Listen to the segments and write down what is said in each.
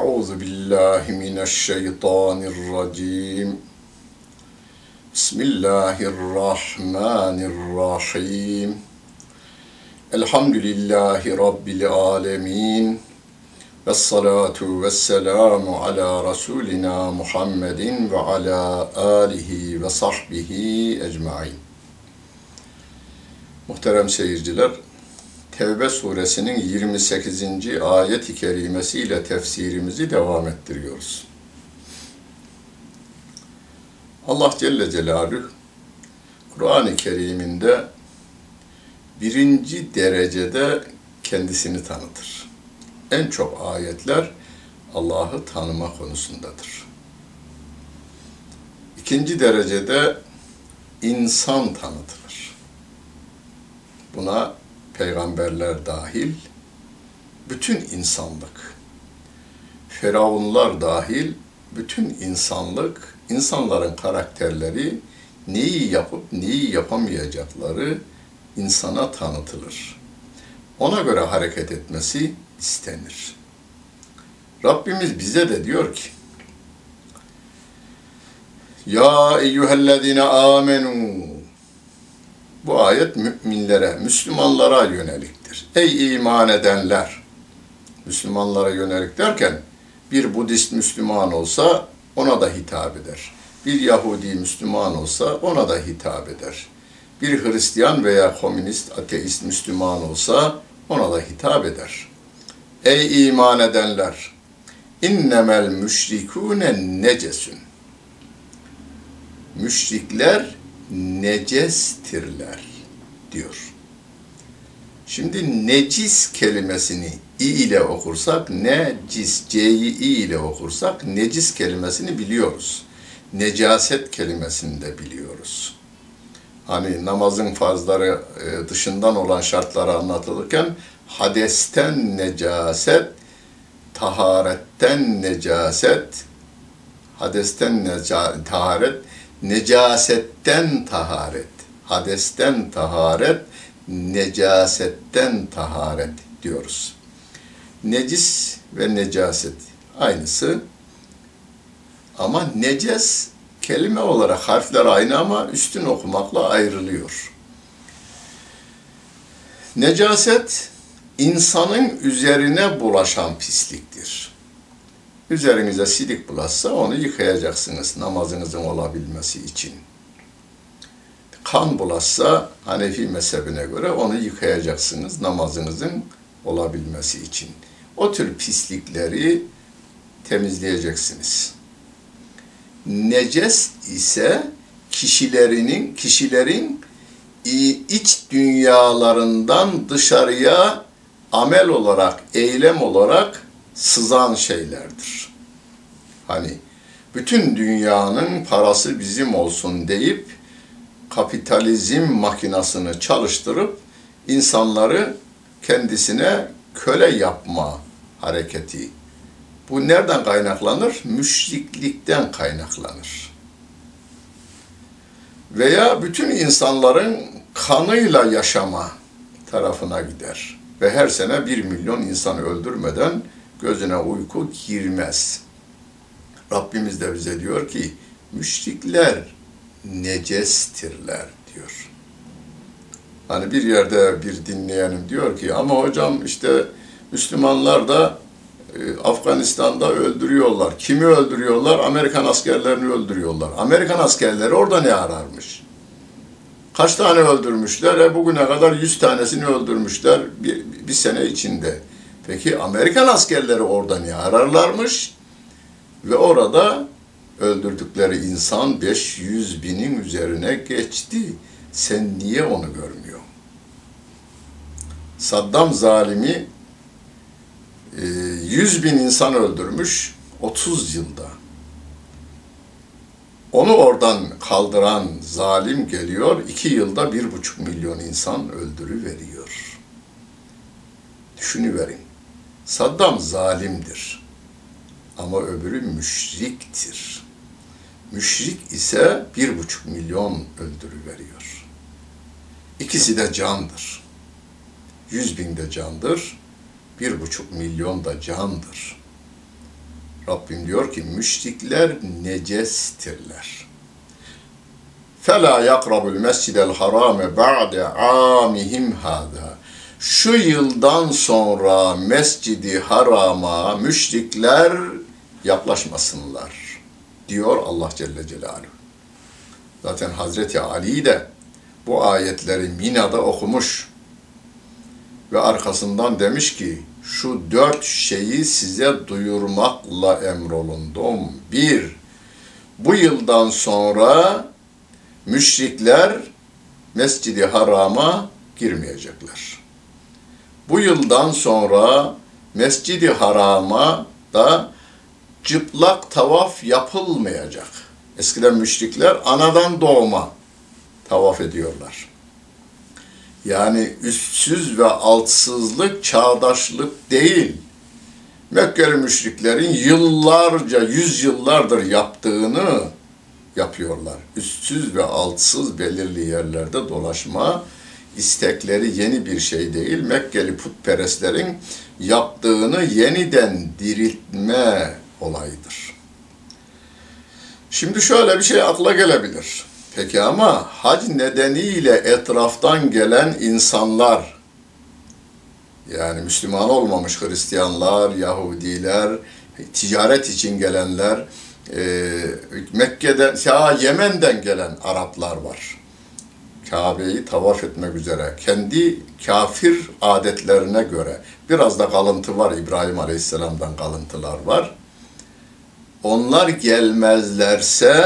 أعوذ بالله من الشيطان الرجيم بسم الله الرحمن الرحيم الحمد لله رب العالمين والصلاة والسلام على رسولنا محمد وعلى آله وصحبه ecmaîn. Muhterem seyirciler, Tevbe suresinin 28. ayet-i kerimesiyle tefsirimizi devam ettiriyoruz. Allah Celle Celaluhu Kur'an-ı Kerim'inde birinci derecede kendisini tanıtır. En çok ayetler Allah'ı tanıma konusundadır. İkinci derecede insan tanıtılır. Buna peygamberler dahil bütün insanlık, firavunlar dahil bütün insanlık, insanların karakterleri neyi yapıp neyi yapamayacakları insana tanıtılır. Ona göre hareket etmesi istenir. Rabbimiz bize de diyor ki, Ya eyyühellezine amenu Bu ayet müminlere, Müslümanlara yöneliktir. Ey iman edenler! Müslümanlara yönelik derken bir Budist Müslüman olsa ona da hitap eder. Bir Yahudi Müslüman olsa ona da hitap eder. Bir Hristiyan veya komünist, ateist Müslüman olsa ona da hitap eder. Ey iman edenler! İnnemel müşrikûne necesün. Müşrikler necestirler diyor. Şimdi necis kelimesini i ile okursak, necis, c'yi i ile okursak necis kelimesini biliyoruz. Necaset kelimesini de biliyoruz. Hani namazın farzları e, dışından olan şartları anlatılırken hadesten necaset, taharetten necaset, hadesten neca, taharet, necasetten taharet, hadesten taharet, necasetten taharet diyoruz. Necis ve necaset aynısı ama neces kelime olarak harfler aynı ama üstün okumakla ayrılıyor. Necaset insanın üzerine bulaşan pisliktir. Üzerinize silik bulaşsa onu yıkayacaksınız namazınızın olabilmesi için. Kan bulaşsa Hanefi mezhebine göre onu yıkayacaksınız namazınızın olabilmesi için. O tür pislikleri temizleyeceksiniz. Neces ise kişilerinin kişilerin iç dünyalarından dışarıya amel olarak, eylem olarak sızan şeylerdir. Hani bütün dünyanın parası bizim olsun deyip kapitalizm makinasını çalıştırıp insanları kendisine köle yapma hareketi. Bu nereden kaynaklanır? Müşriklikten kaynaklanır. Veya bütün insanların kanıyla yaşama tarafına gider. Ve her sene bir milyon insan öldürmeden gözüne uyku girmez. Rabbimiz de bize diyor ki, müşrikler necestirler diyor. Hani bir yerde bir dinleyenim diyor ki ama hocam işte Müslümanlar da e, Afganistan'da öldürüyorlar. Kimi öldürüyorlar? Amerikan askerlerini öldürüyorlar. Amerikan askerleri orada ne ararmış? Kaç tane öldürmüşler? E bugüne kadar yüz tanesini öldürmüşler bir, bir sene içinde. Peki Amerikan askerleri orada ne ararlarmış? Ve orada öldürdükleri insan 500 binin üzerine geçti. Sen niye onu görmüyor? Saddam zalimi 100 bin insan öldürmüş 30 yılda. Onu oradan kaldıran zalim geliyor, iki yılda bir buçuk milyon insan öldürüveriyor. Düşünüverin. Saddam zalimdir. Ama öbürü müşriktir. Müşrik ise bir buçuk milyon öldürüveriyor. İkisi de candır. Yüz bin de candır, bir buçuk milyon da candır. Rabbim diyor ki müşrikler necestirler. فَلَا يَقْرَبُ الْمَسْجِدَ الْحَرَامَ بَعْدَ عَامِهِمْ هَذَا şu yıldan sonra mescidi harama müşrikler yaklaşmasınlar diyor Allah Celle Celaluhu. Zaten Hazreti Ali de bu ayetleri Mina'da okumuş ve arkasından demiş ki şu dört şeyi size duyurmakla emrolundum. Bir, bu yıldan sonra müşrikler Mescidi Haram'a girmeyecekler. Bu yıldan sonra Mescidi Haram'a da çıplak tavaf yapılmayacak. Eskiden müşrikler anadan doğma tavaf ediyorlar. Yani üstsüz ve altsızlık çağdaşlık değil. Mekkeli müşriklerin yıllarca, yüzyıllardır yaptığını yapıyorlar. Üstsüz ve altsız belirli yerlerde dolaşma istekleri yeni bir şey değil. Mekkeli putperestlerin yaptığını yeniden diriltme olayıdır. Şimdi şöyle bir şey akla gelebilir. Peki ama hac nedeniyle etraftan gelen insanlar, yani Müslüman olmamış Hristiyanlar, Yahudiler, ticaret için gelenler, e, Mekke'den, ya Yemen'den gelen Araplar var. Kabe'yi tavaf etmek üzere, kendi kafir adetlerine göre, biraz da kalıntı var, İbrahim Aleyhisselam'dan kalıntılar var. Onlar gelmezlerse,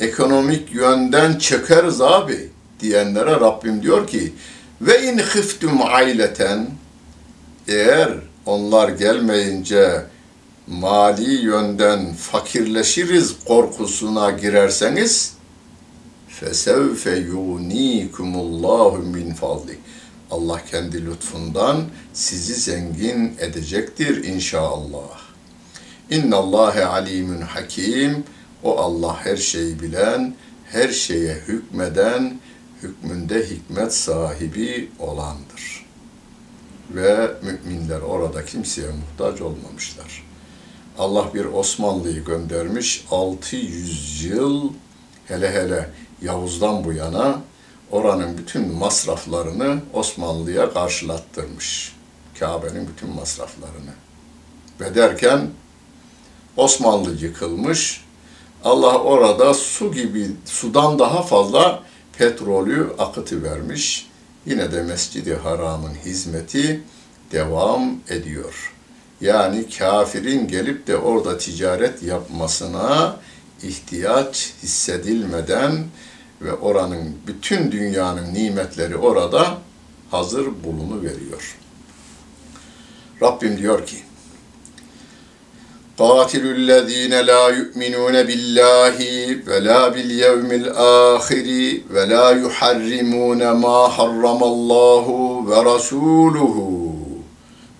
ekonomik yönden çökeriz abi diyenlere Rabbim diyor ki ve in khiftum aileten eğer onlar gelmeyince mali yönden fakirleşiriz korkusuna girerseniz fesevfe yunikumullahu min fadli Allah kendi lütfundan sizi zengin edecektir inşallah. İnnallâhe alimun hakim. O Allah her şeyi bilen, her şeye hükmeden, hükmünde hikmet sahibi olandır. Ve müminler orada kimseye muhtaç olmamışlar. Allah bir Osmanlı'yı göndermiş, 600 yıl hele hele Yavuz'dan bu yana oranın bütün masraflarını Osmanlı'ya karşılattırmış. Kabe'nin bütün masraflarını. Ve derken Osmanlı yıkılmış, Allah orada su gibi, sudan daha fazla petrolü akıtı vermiş. Yine de Mescid-i Haram'ın hizmeti devam ediyor. Yani kafirin gelip de orada ticaret yapmasına ihtiyaç hissedilmeden ve oranın bütün dünyanın nimetleri orada hazır bulunu veriyor. Rabbim diyor ki: Katilüllezine la yu'minun billahi ve la bil yevmil ahiri ve la yuharrimun ma harramallahu ve rasuluhu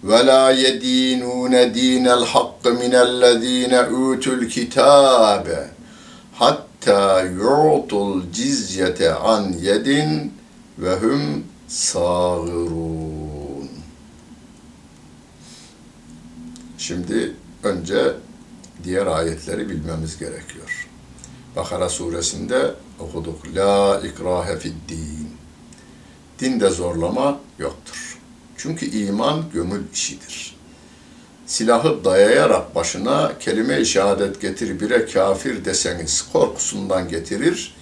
ve la yedinun dinel hakk minellezine utul kitabe hatta hatta yu'tul cizyete an yedin ve hum sağırun. Şimdi önce diğer ayetleri bilmemiz gerekiyor. Bakara suresinde okuduk. La ikrahe fid din. Dinde zorlama yoktur. Çünkü iman gömül işidir. Silahı dayayarak başına kelime-i şehadet getir bire kafir deseniz korkusundan getirir.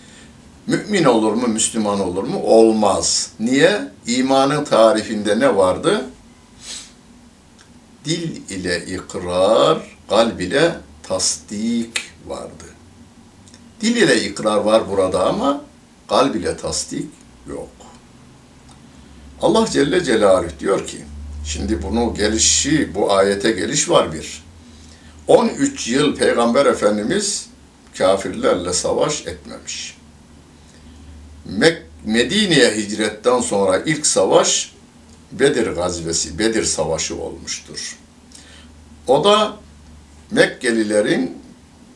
Mümin olur mu, Müslüman olur mu? Olmaz. Niye? İmanın tarifinde ne vardı? dil ile ikrar, kalb ile tasdik vardı. Dil ile ikrar var burada ama kalb ile tasdik yok. Allah Celle Celaluhu diyor ki, şimdi bunu gelişi, bu ayete geliş var bir. 13 yıl Peygamber Efendimiz kafirlerle savaş etmemiş. Medine'ye hicretten sonra ilk savaş Bedir gazvesi, Bedir savaşı olmuştur. O da Mekkelilerin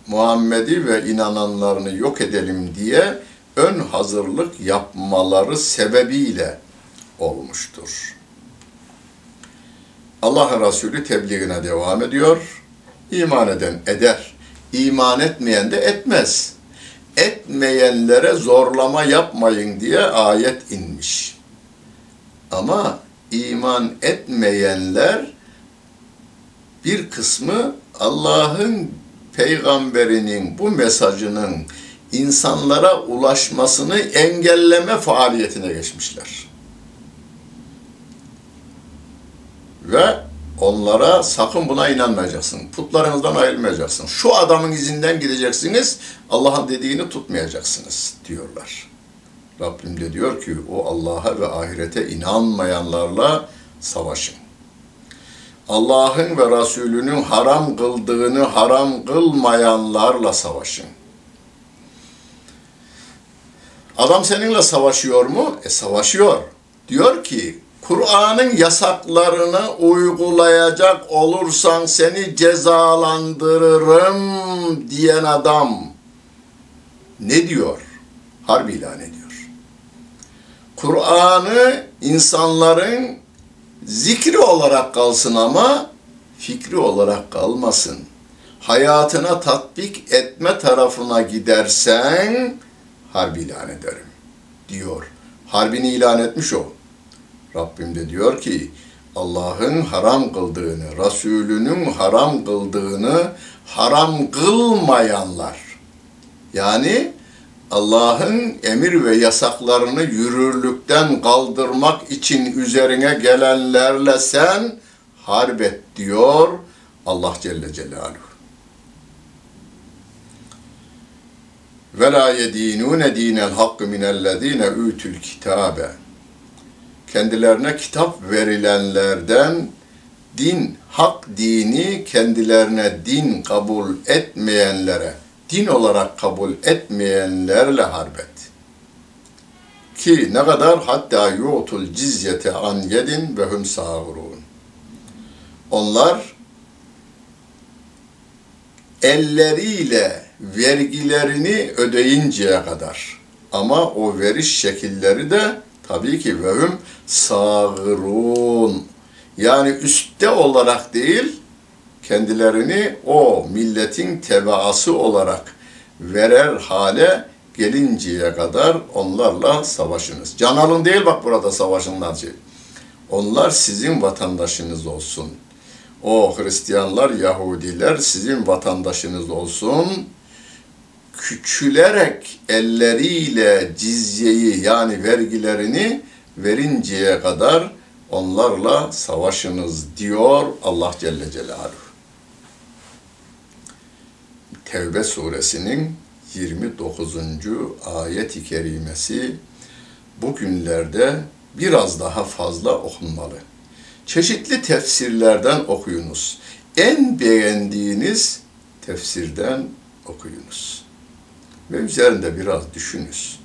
Muhammed'i ve inananlarını yok edelim diye ön hazırlık yapmaları sebebiyle olmuştur. Allah Resulü tebliğine devam ediyor. İman eden eder. İman etmeyen de etmez. Etmeyenlere zorlama yapmayın diye ayet inmiş. Ama iman etmeyenler bir kısmı Allah'ın peygamberinin bu mesajının insanlara ulaşmasını engelleme faaliyetine geçmişler. Ve onlara sakın buna inanmayacaksın. Putlarınızdan ayrılmayacaksın. Şu adamın izinden gideceksiniz. Allah'ın dediğini tutmayacaksınız diyorlar. Rabbim de diyor ki o Allah'a ve ahirete inanmayanlarla savaşın. Allah'ın ve Resulünün haram kıldığını haram kılmayanlarla savaşın. Adam seninle savaşıyor mu? E savaşıyor. Diyor ki Kur'an'ın yasaklarını uygulayacak olursan seni cezalandırırım diyen adam ne diyor? Harbi ilan ediyor. Kur'an'ı insanların zikri olarak kalsın ama fikri olarak kalmasın. Hayatına tatbik etme tarafına gidersen harbi ilan ederim diyor. Harbini ilan etmiş o. Rabbim de diyor ki Allah'ın haram kıldığını, Resulünün haram kıldığını haram kılmayanlar. Yani Allah'ın emir ve yasaklarını yürürlükten kaldırmak için üzerine gelenlerle sen harp et diyor Allah Celle Celaluhu. Ve la yedinune dinel hakkı minellezine ütül kitabe. Kendilerine kitap verilenlerden din, hak dini kendilerine din kabul etmeyenlere, din olarak kabul etmeyenlerle harbet. Ki ne kadar hatta yu'tul cizyete an yedin ve hum sağurun. Onlar elleriyle vergilerini ödeyinceye kadar. Ama o veriş şekilleri de tabii ki vehüm sağırun. Yani üstte olarak değil, kendilerini o milletin tebaası olarak verer hale gelinceye kadar onlarla savaşınız. Can alın değil bak burada savaşınlar. Onlar sizin vatandaşınız olsun. O Hristiyanlar, Yahudiler sizin vatandaşınız olsun. Küçülerek elleriyle cizyeyi yani vergilerini verinceye kadar onlarla savaşınız diyor Allah Celle Celaluhu. Tevbe suresinin 29. ayet-i kerimesi bugünlerde biraz daha fazla okunmalı. Çeşitli tefsirlerden okuyunuz. En beğendiğiniz tefsirden okuyunuz. Ve üzerinde biraz düşünüz.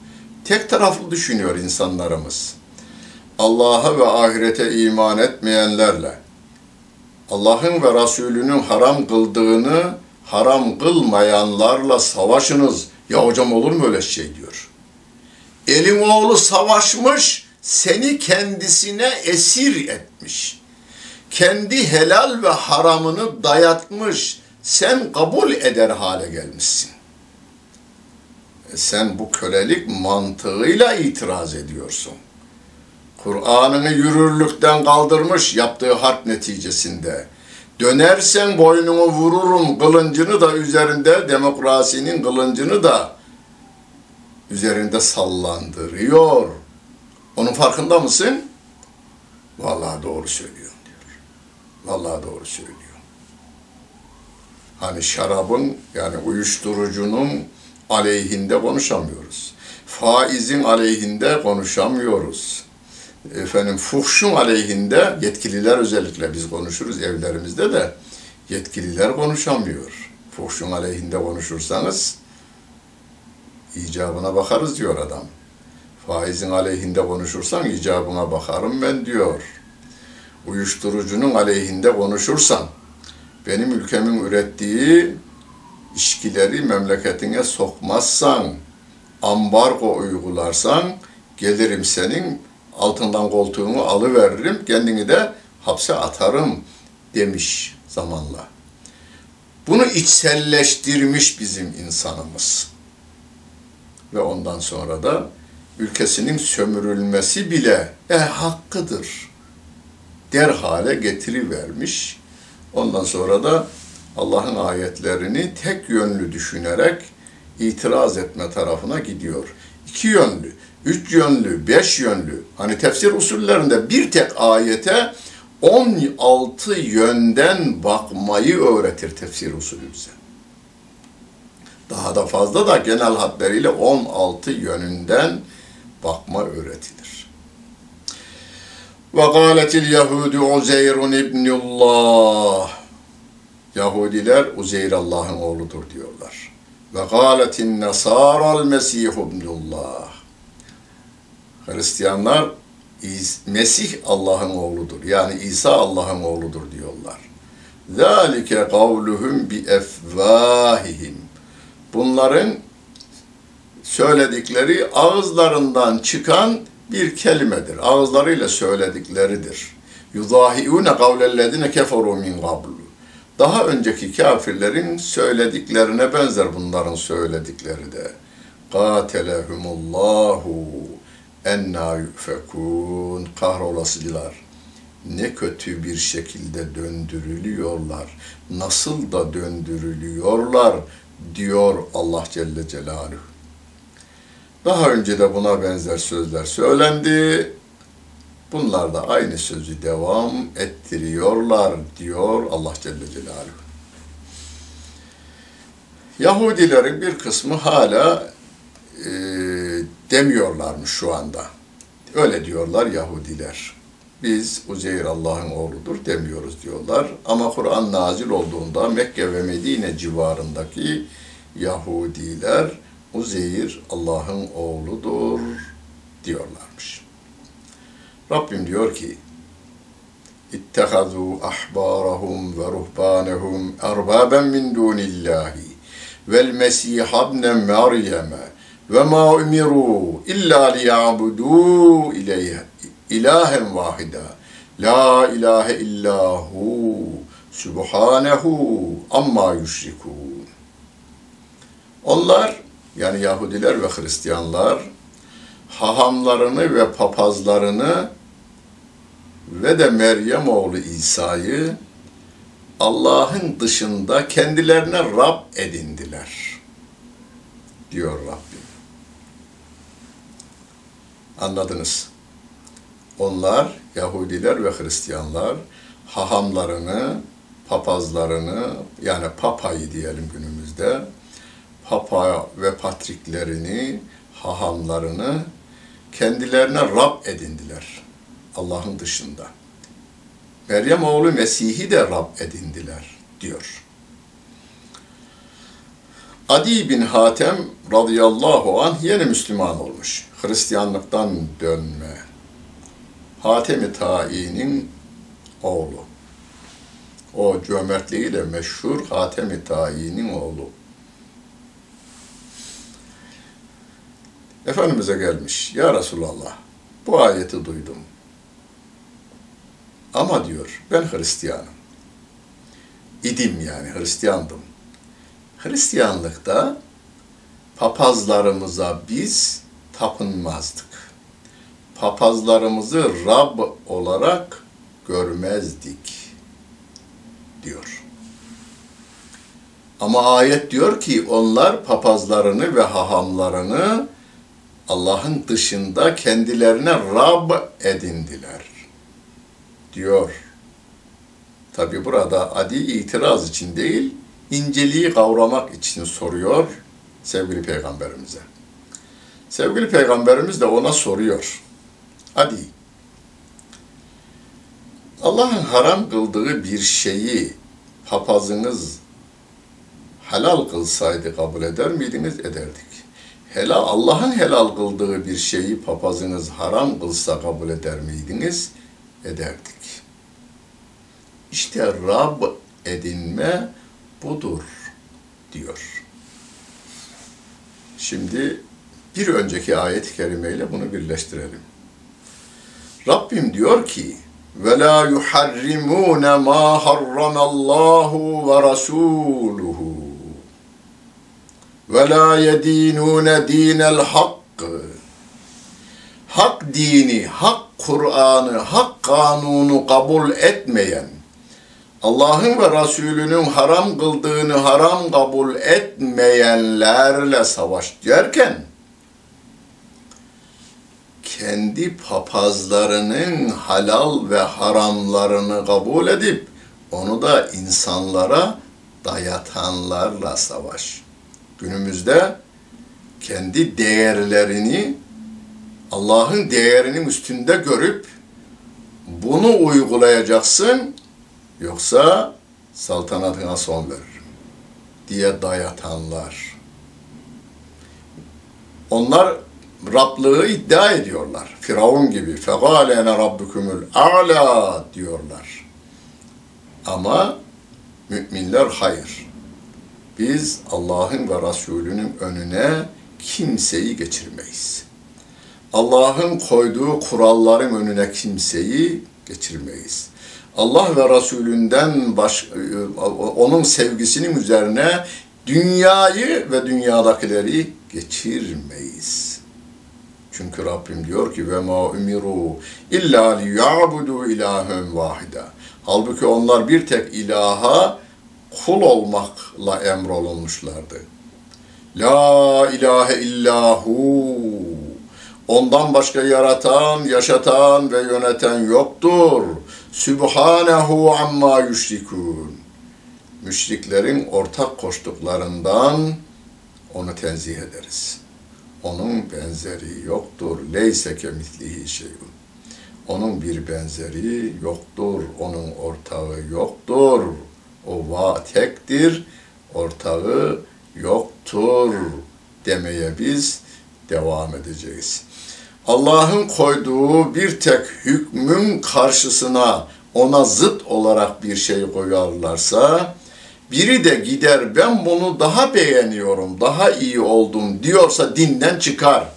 Tek taraflı düşünüyor insanlarımız. Allah'a ve ahirete iman etmeyenlerle, Allah'ın ve Resulünün haram kıldığını haram kılmayanlarla savaşınız. Ya hocam olur mu öyle şey diyor. Elin oğlu savaşmış, seni kendisine esir etmiş. Kendi helal ve haramını dayatmış. Sen kabul eder hale gelmişsin. Sen bu kölelik mantığıyla itiraz ediyorsun. Kur'an'ını yürürlükten kaldırmış yaptığı harp neticesinde. Dönersen boynunu vururum kılıncını da üzerinde demokrasinin kılıncını da üzerinde sallandırıyor. Onun farkında mısın? Vallahi doğru söylüyor diyor. Vallahi doğru söylüyor. Hani şarabın yani uyuşturucunun aleyhinde konuşamıyoruz. Faizin aleyhinde konuşamıyoruz. Efendim fuhşun aleyhinde yetkililer özellikle biz konuşuruz evlerimizde de yetkililer konuşamıyor. Fuhşun aleyhinde konuşursanız icabına bakarız diyor adam. Faizin aleyhinde konuşursan icabına bakarım ben diyor. Uyuşturucunun aleyhinde konuşursan benim ülkemin ürettiği işkileri memleketine sokmazsan, ambargo uygularsan gelirim senin altından koltuğumu alıveririm, kendini de hapse atarım demiş zamanla. Bunu içselleştirmiş bizim insanımız. Ve ondan sonra da ülkesinin sömürülmesi bile e, hakkıdır der hale getirivermiş. Ondan sonra da Allah'ın ayetlerini tek yönlü düşünerek itiraz etme tarafına gidiyor. İki yönlü, üç yönlü, beş yönlü. Hani tefsir usullerinde bir tek ayete 16 yönden bakmayı öğretir tefsir usulü bize. Daha da fazla da genel hatlarıyla 16 yönünden bakma öğretilir. Ve gâletil Yahudu Uzeyrun ibnullah. Yahudiler Uzeyr Allah'ın oğludur diyorlar. Ve gâletin nasâral mesih ibnullah. Hristiyanlar Mesih Allah'ın oğludur. Yani İsa Allah'ın oğludur diyorlar. Zalike kavluhum bi efvahihim. Bunların söyledikleri ağızlarından çıkan bir kelimedir. Ağızlarıyla söyledikleridir. Yudahiune kavlellezine keferu min qabl. Daha önceki kafirlerin söylediklerine benzer bunların söyledikleri de. Katelehumullahu enna yufekun kahrolasıcılar. Ne kötü bir şekilde döndürülüyorlar. Nasıl da döndürülüyorlar diyor Allah Celle Celaluhu. Daha önce de buna benzer sözler söylendi Bunlar da aynı sözü devam ettiriyorlar diyor Allah Celle Celaluhu. Yahudilerin bir kısmı hala e, demiyorlarmış şu anda. Öyle diyorlar Yahudiler. Biz Uzeyr Allah'ın oğludur demiyoruz diyorlar. Ama Kur'an nazil olduğunda Mekke ve Medine civarındaki Yahudiler Uzeyr Allah'ın oğludur diyorlarmış. Rabbim diyor ki ahbârahum ve ruhbânehum erbâben min dûnillâhi vel mesîh ibne Meryem'e ve ma umiru illa liya'budu ileyhe ilahen vahida la ilahe illahu subhanehu amma yüşrikun. Onlar yani Yahudiler ve Hristiyanlar hahamlarını ve papazlarını ve de Meryem oğlu İsa'yı Allah'ın dışında kendilerine Rab edindiler. Diyor Rabbim. Anladınız. Onlar Yahudiler ve Hristiyanlar hahamlarını, papazlarını yani papayı diyelim günümüzde papa ve patriklerini, hahamlarını kendilerine Rab edindiler. Allah'ın dışında. Meryem oğlu Mesih'i de Rab edindiler diyor. Adi bin Hatem radıyallahu anh yeni Müslüman olmuş. Hristiyanlıktan dönme. Hatem-i Ta'i'nin oğlu. O cömertliğiyle meşhur Hatem-i Ta'i'nin oğlu. Efendimiz'e gelmiş. Ya Resulallah bu ayeti duydum. Ama diyor ben Hristiyanım. İdim yani Hristiyandım. Hristiyanlıkta papazlarımıza biz tapınmazdık. Papazlarımızı Rab olarak görmezdik diyor. Ama ayet diyor ki onlar papazlarını ve hahamlarını Allah'ın dışında kendilerine Rab edindiler diyor. Tabi burada adi itiraz için değil, inceliği kavramak için soruyor sevgili peygamberimize. Sevgili peygamberimiz de ona soruyor. Hadi. Allah'ın haram kıldığı bir şeyi papazınız helal kılsaydı kabul eder miydiniz? Ederdik. Helal Allah'ın helal kıldığı bir şeyi papazınız haram kılsa kabul eder miydiniz? Ederdik. İşte Rab edinme budur diyor. Şimdi bir önceki ayet-i kerimeyle bunu birleştirelim. Rabbim diyor ki yuharrimune ma harramallahu ve rasuluhu ve la yedinune dinel hakkı hak dini, hak Kur'an'ı, hak kanunu kabul etmeyen, Allah'ın ve Resulünün haram kıldığını haram kabul etmeyenlerle savaş derken, kendi papazlarının halal ve haramlarını kabul edip, onu da insanlara dayatanlarla savaş. Günümüzde kendi değerlerini Allah'ın değerinin üstünde görüp bunu uygulayacaksın yoksa saltanatına son veririm diye dayatanlar. Onlar Rablığı iddia ediyorlar. Firavun gibi. Fegâlene rabbukumul a'la diyorlar. Ama müminler hayır. Biz Allah'ın ve Resulünün önüne kimseyi geçirmeyiz. Allah'ın koyduğu kuralların önüne kimseyi geçirmeyiz. Allah ve Resulünden baş, onun sevgisinin üzerine dünyayı ve dünyadakileri geçirmeyiz. Çünkü Rabbim diyor ki ve ma umiru illa li ya'budu ilahen vahida. Halbuki onlar bir tek ilaha kul olmakla emrolunmuşlardı. La ilahe illahu. Ondan başka yaratan, yaşatan ve yöneten yoktur. Sübhanehu amma yüşrikun. Müşriklerin ortak koştuklarından onu tenzih ederiz. Onun benzeri yoktur. Leyse kemitlihi şeyun. Onun bir benzeri yoktur. Onun ortağı yoktur. O va tektir. Ortağı yoktur demeye biz devam edeceğiz. Allah'ın koyduğu bir tek hükmün karşısına ona zıt olarak bir şey koyarlarsa, biri de gider ben bunu daha beğeniyorum, daha iyi oldum diyorsa dinden çıkar.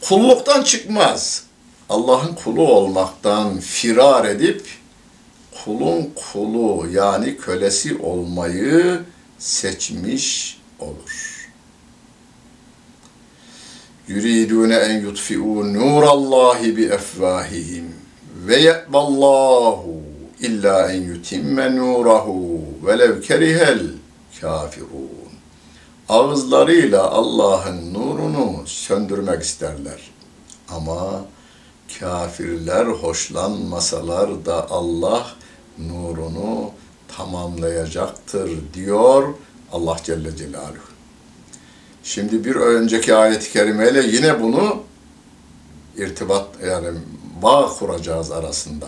Kulluktan çıkmaz. Allah'ın kulu olmaktan firar edip kulun kulu yani kölesi olmayı seçmiş olur. Yuridune en yutfi'u nurallahi bi efvahihim ve ye'ballahu illa en yutimme nurahu velev kerihel kafirun. Ağızlarıyla Allah'ın nurunu söndürmek isterler. Ama kafirler hoşlanmasalar da Allah nurunu tamamlayacaktır diyor Allah Celle Celaluhu. Şimdi bir önceki ayet-i kerimeyle yine bunu irtibat yani bağ kuracağız arasında.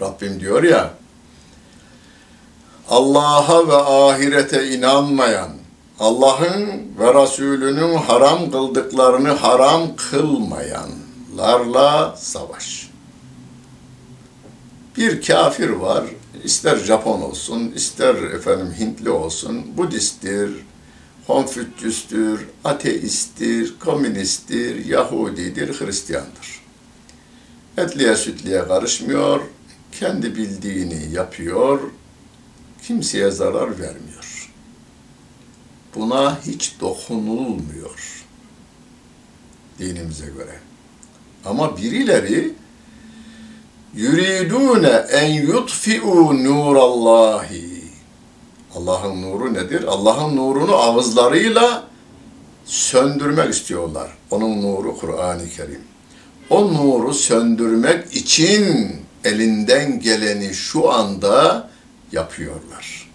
Rabbim diyor ya Allah'a ve ahirete inanmayan, Allah'ın ve Resulünün haram kıldıklarını haram kılmayanlarla savaş. Bir kafir var, ister Japon olsun, ister efendim Hintli olsun, Budisttir, Konfüçyüstür, ateisttir, komünisttir, Yahudidir, Hristiyandır. Etliye sütliye karışmıyor, kendi bildiğini yapıyor, kimseye zarar vermiyor. Buna hiç dokunulmuyor dinimize göre. Ama birileri yuridune en yutfi'u nurallahi Allah'ın nuru nedir? Allah'ın nurunu ağızlarıyla söndürmek istiyorlar. Onun nuru Kur'an-ı Kerim. O nuru söndürmek için elinden geleni şu anda yapıyorlar.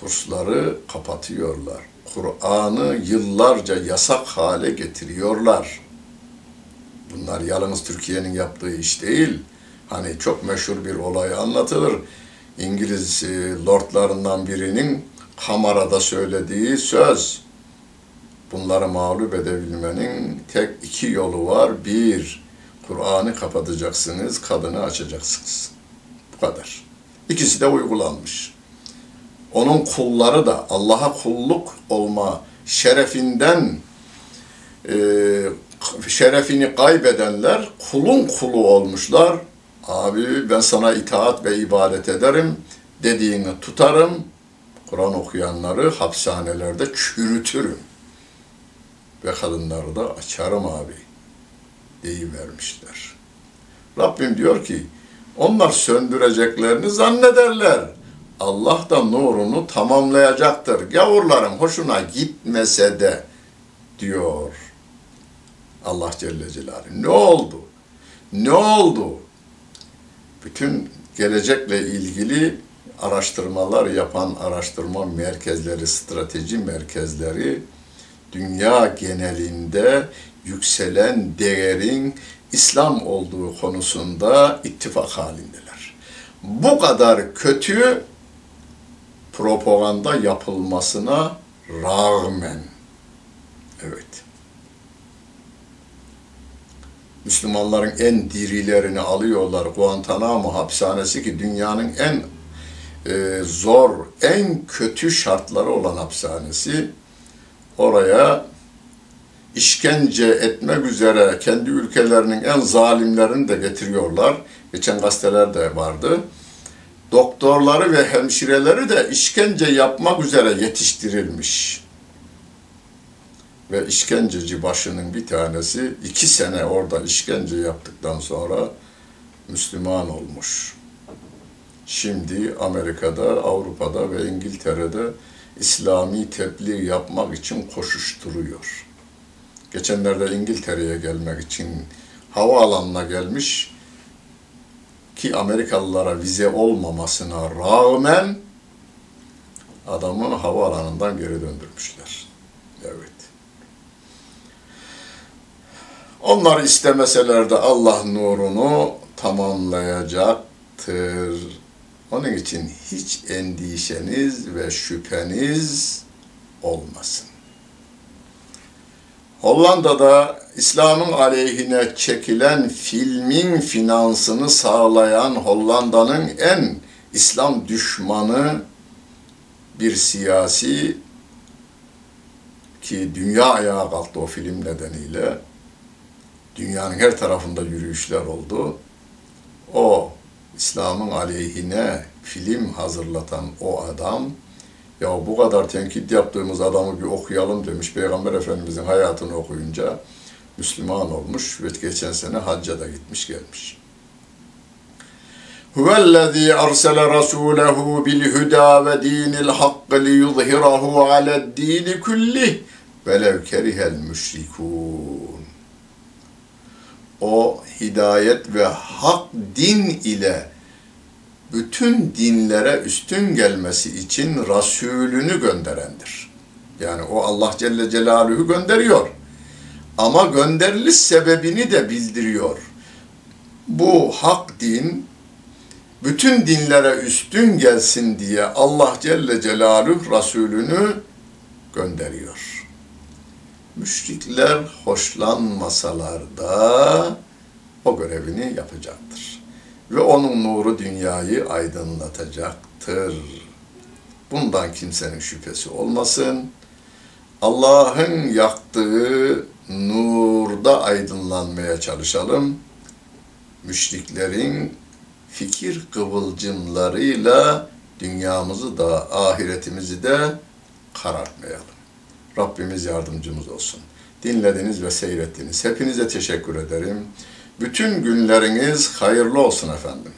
Kursları kapatıyorlar. Kur'an'ı yıllarca yasak hale getiriyorlar. Bunlar yalnız Türkiye'nin yaptığı iş değil. Hani çok meşhur bir olay anlatılır. İngiliz e, lordlarından birinin kamerada söylediği söz. Bunları mağlup edebilmenin tek iki yolu var. Bir, Kur'an'ı kapatacaksınız, kadını açacaksınız. Bu kadar. İkisi de uygulanmış. Onun kulları da Allah'a kulluk olma şerefinden e, şerefini kaybedenler kulun kulu olmuşlar. Abi ben sana itaat ve ibadet ederim, dediğini tutarım. Kur'an okuyanları hapishanelerde çürütürüm. Ve kadınları da açarım abi deyivermişler. Rabbim diyor ki onlar söndüreceklerini zannederler. Allah da nurunu tamamlayacaktır. Gavurların hoşuna gitmese de diyor Allah Celle Celaluhu. Ne oldu? Ne oldu? Bütün gelecekle ilgili araştırmalar yapan araştırma merkezleri, strateji merkezleri dünya genelinde yükselen değerin İslam olduğu konusunda ittifak halindeler. Bu kadar kötü propaganda yapılmasına rağmen evet Müslümanların en dirilerini alıyorlar Guantanamo hapishanesi ki dünyanın en e, zor, en kötü şartları olan hapishanesi. Oraya işkence etmek üzere kendi ülkelerinin en zalimlerini de getiriyorlar. Geçen gazetelerde vardı. Doktorları ve hemşireleri de işkence yapmak üzere yetiştirilmiş. Ve işkenceci başının bir tanesi iki sene orada işkence yaptıktan sonra Müslüman olmuş. Şimdi Amerika'da, Avrupa'da ve İngiltere'de İslami tebliğ yapmak için koşuşturuyor. Geçenlerde İngiltere'ye gelmek için havaalanına gelmiş ki Amerikalılara vize olmamasına rağmen adamı havaalanından geri döndürmüşler. Evet. Onlar istemeseler de Allah nurunu tamamlayacaktır. Onun için hiç endişeniz ve şüpheniz olmasın. Hollanda'da İslam'ın aleyhine çekilen filmin finansını sağlayan Hollanda'nın en İslam düşmanı bir siyasi ki dünya ayağa kalktı o film nedeniyle. Dünyanın her tarafında yürüyüşler oldu. O İslam'ın aleyhine film hazırlatan o adam ya bu kadar tenkit yaptığımız adamı bir okuyalım demiş. Peygamber Efendimizin hayatını okuyunca Müslüman olmuş ve geçen sene hacca da gitmiş gelmiş. Huvellezî arsele rasûlehu bil hudâ ve dînil hakkı liyuzhirahu ale'd-dîni kullih velev kerihel müşrikûn. O hidayet ve hak din ile bütün dinlere üstün gelmesi için Resulünü gönderendir. Yani o Allah Celle Celaluhu gönderiyor. Ama gönderiliş sebebini de bildiriyor. Bu hak din bütün dinlere üstün gelsin diye Allah Celle Celaluhu Resulünü gönderiyor. Müşrikler hoşlanmasalar da o görevini yapacaktır ve onun nuru dünyayı aydınlatacaktır. Bundan kimsenin şüphesi olmasın. Allah'ın yaktığı nurda aydınlanmaya çalışalım. Müşriklerin fikir kıvılcımlarıyla dünyamızı da ahiretimizi de karartmayalım. Rabbimiz yardımcımız olsun. Dinlediniz ve seyrettiniz. Hepinize teşekkür ederim. Bütün günleriniz hayırlı olsun efendim.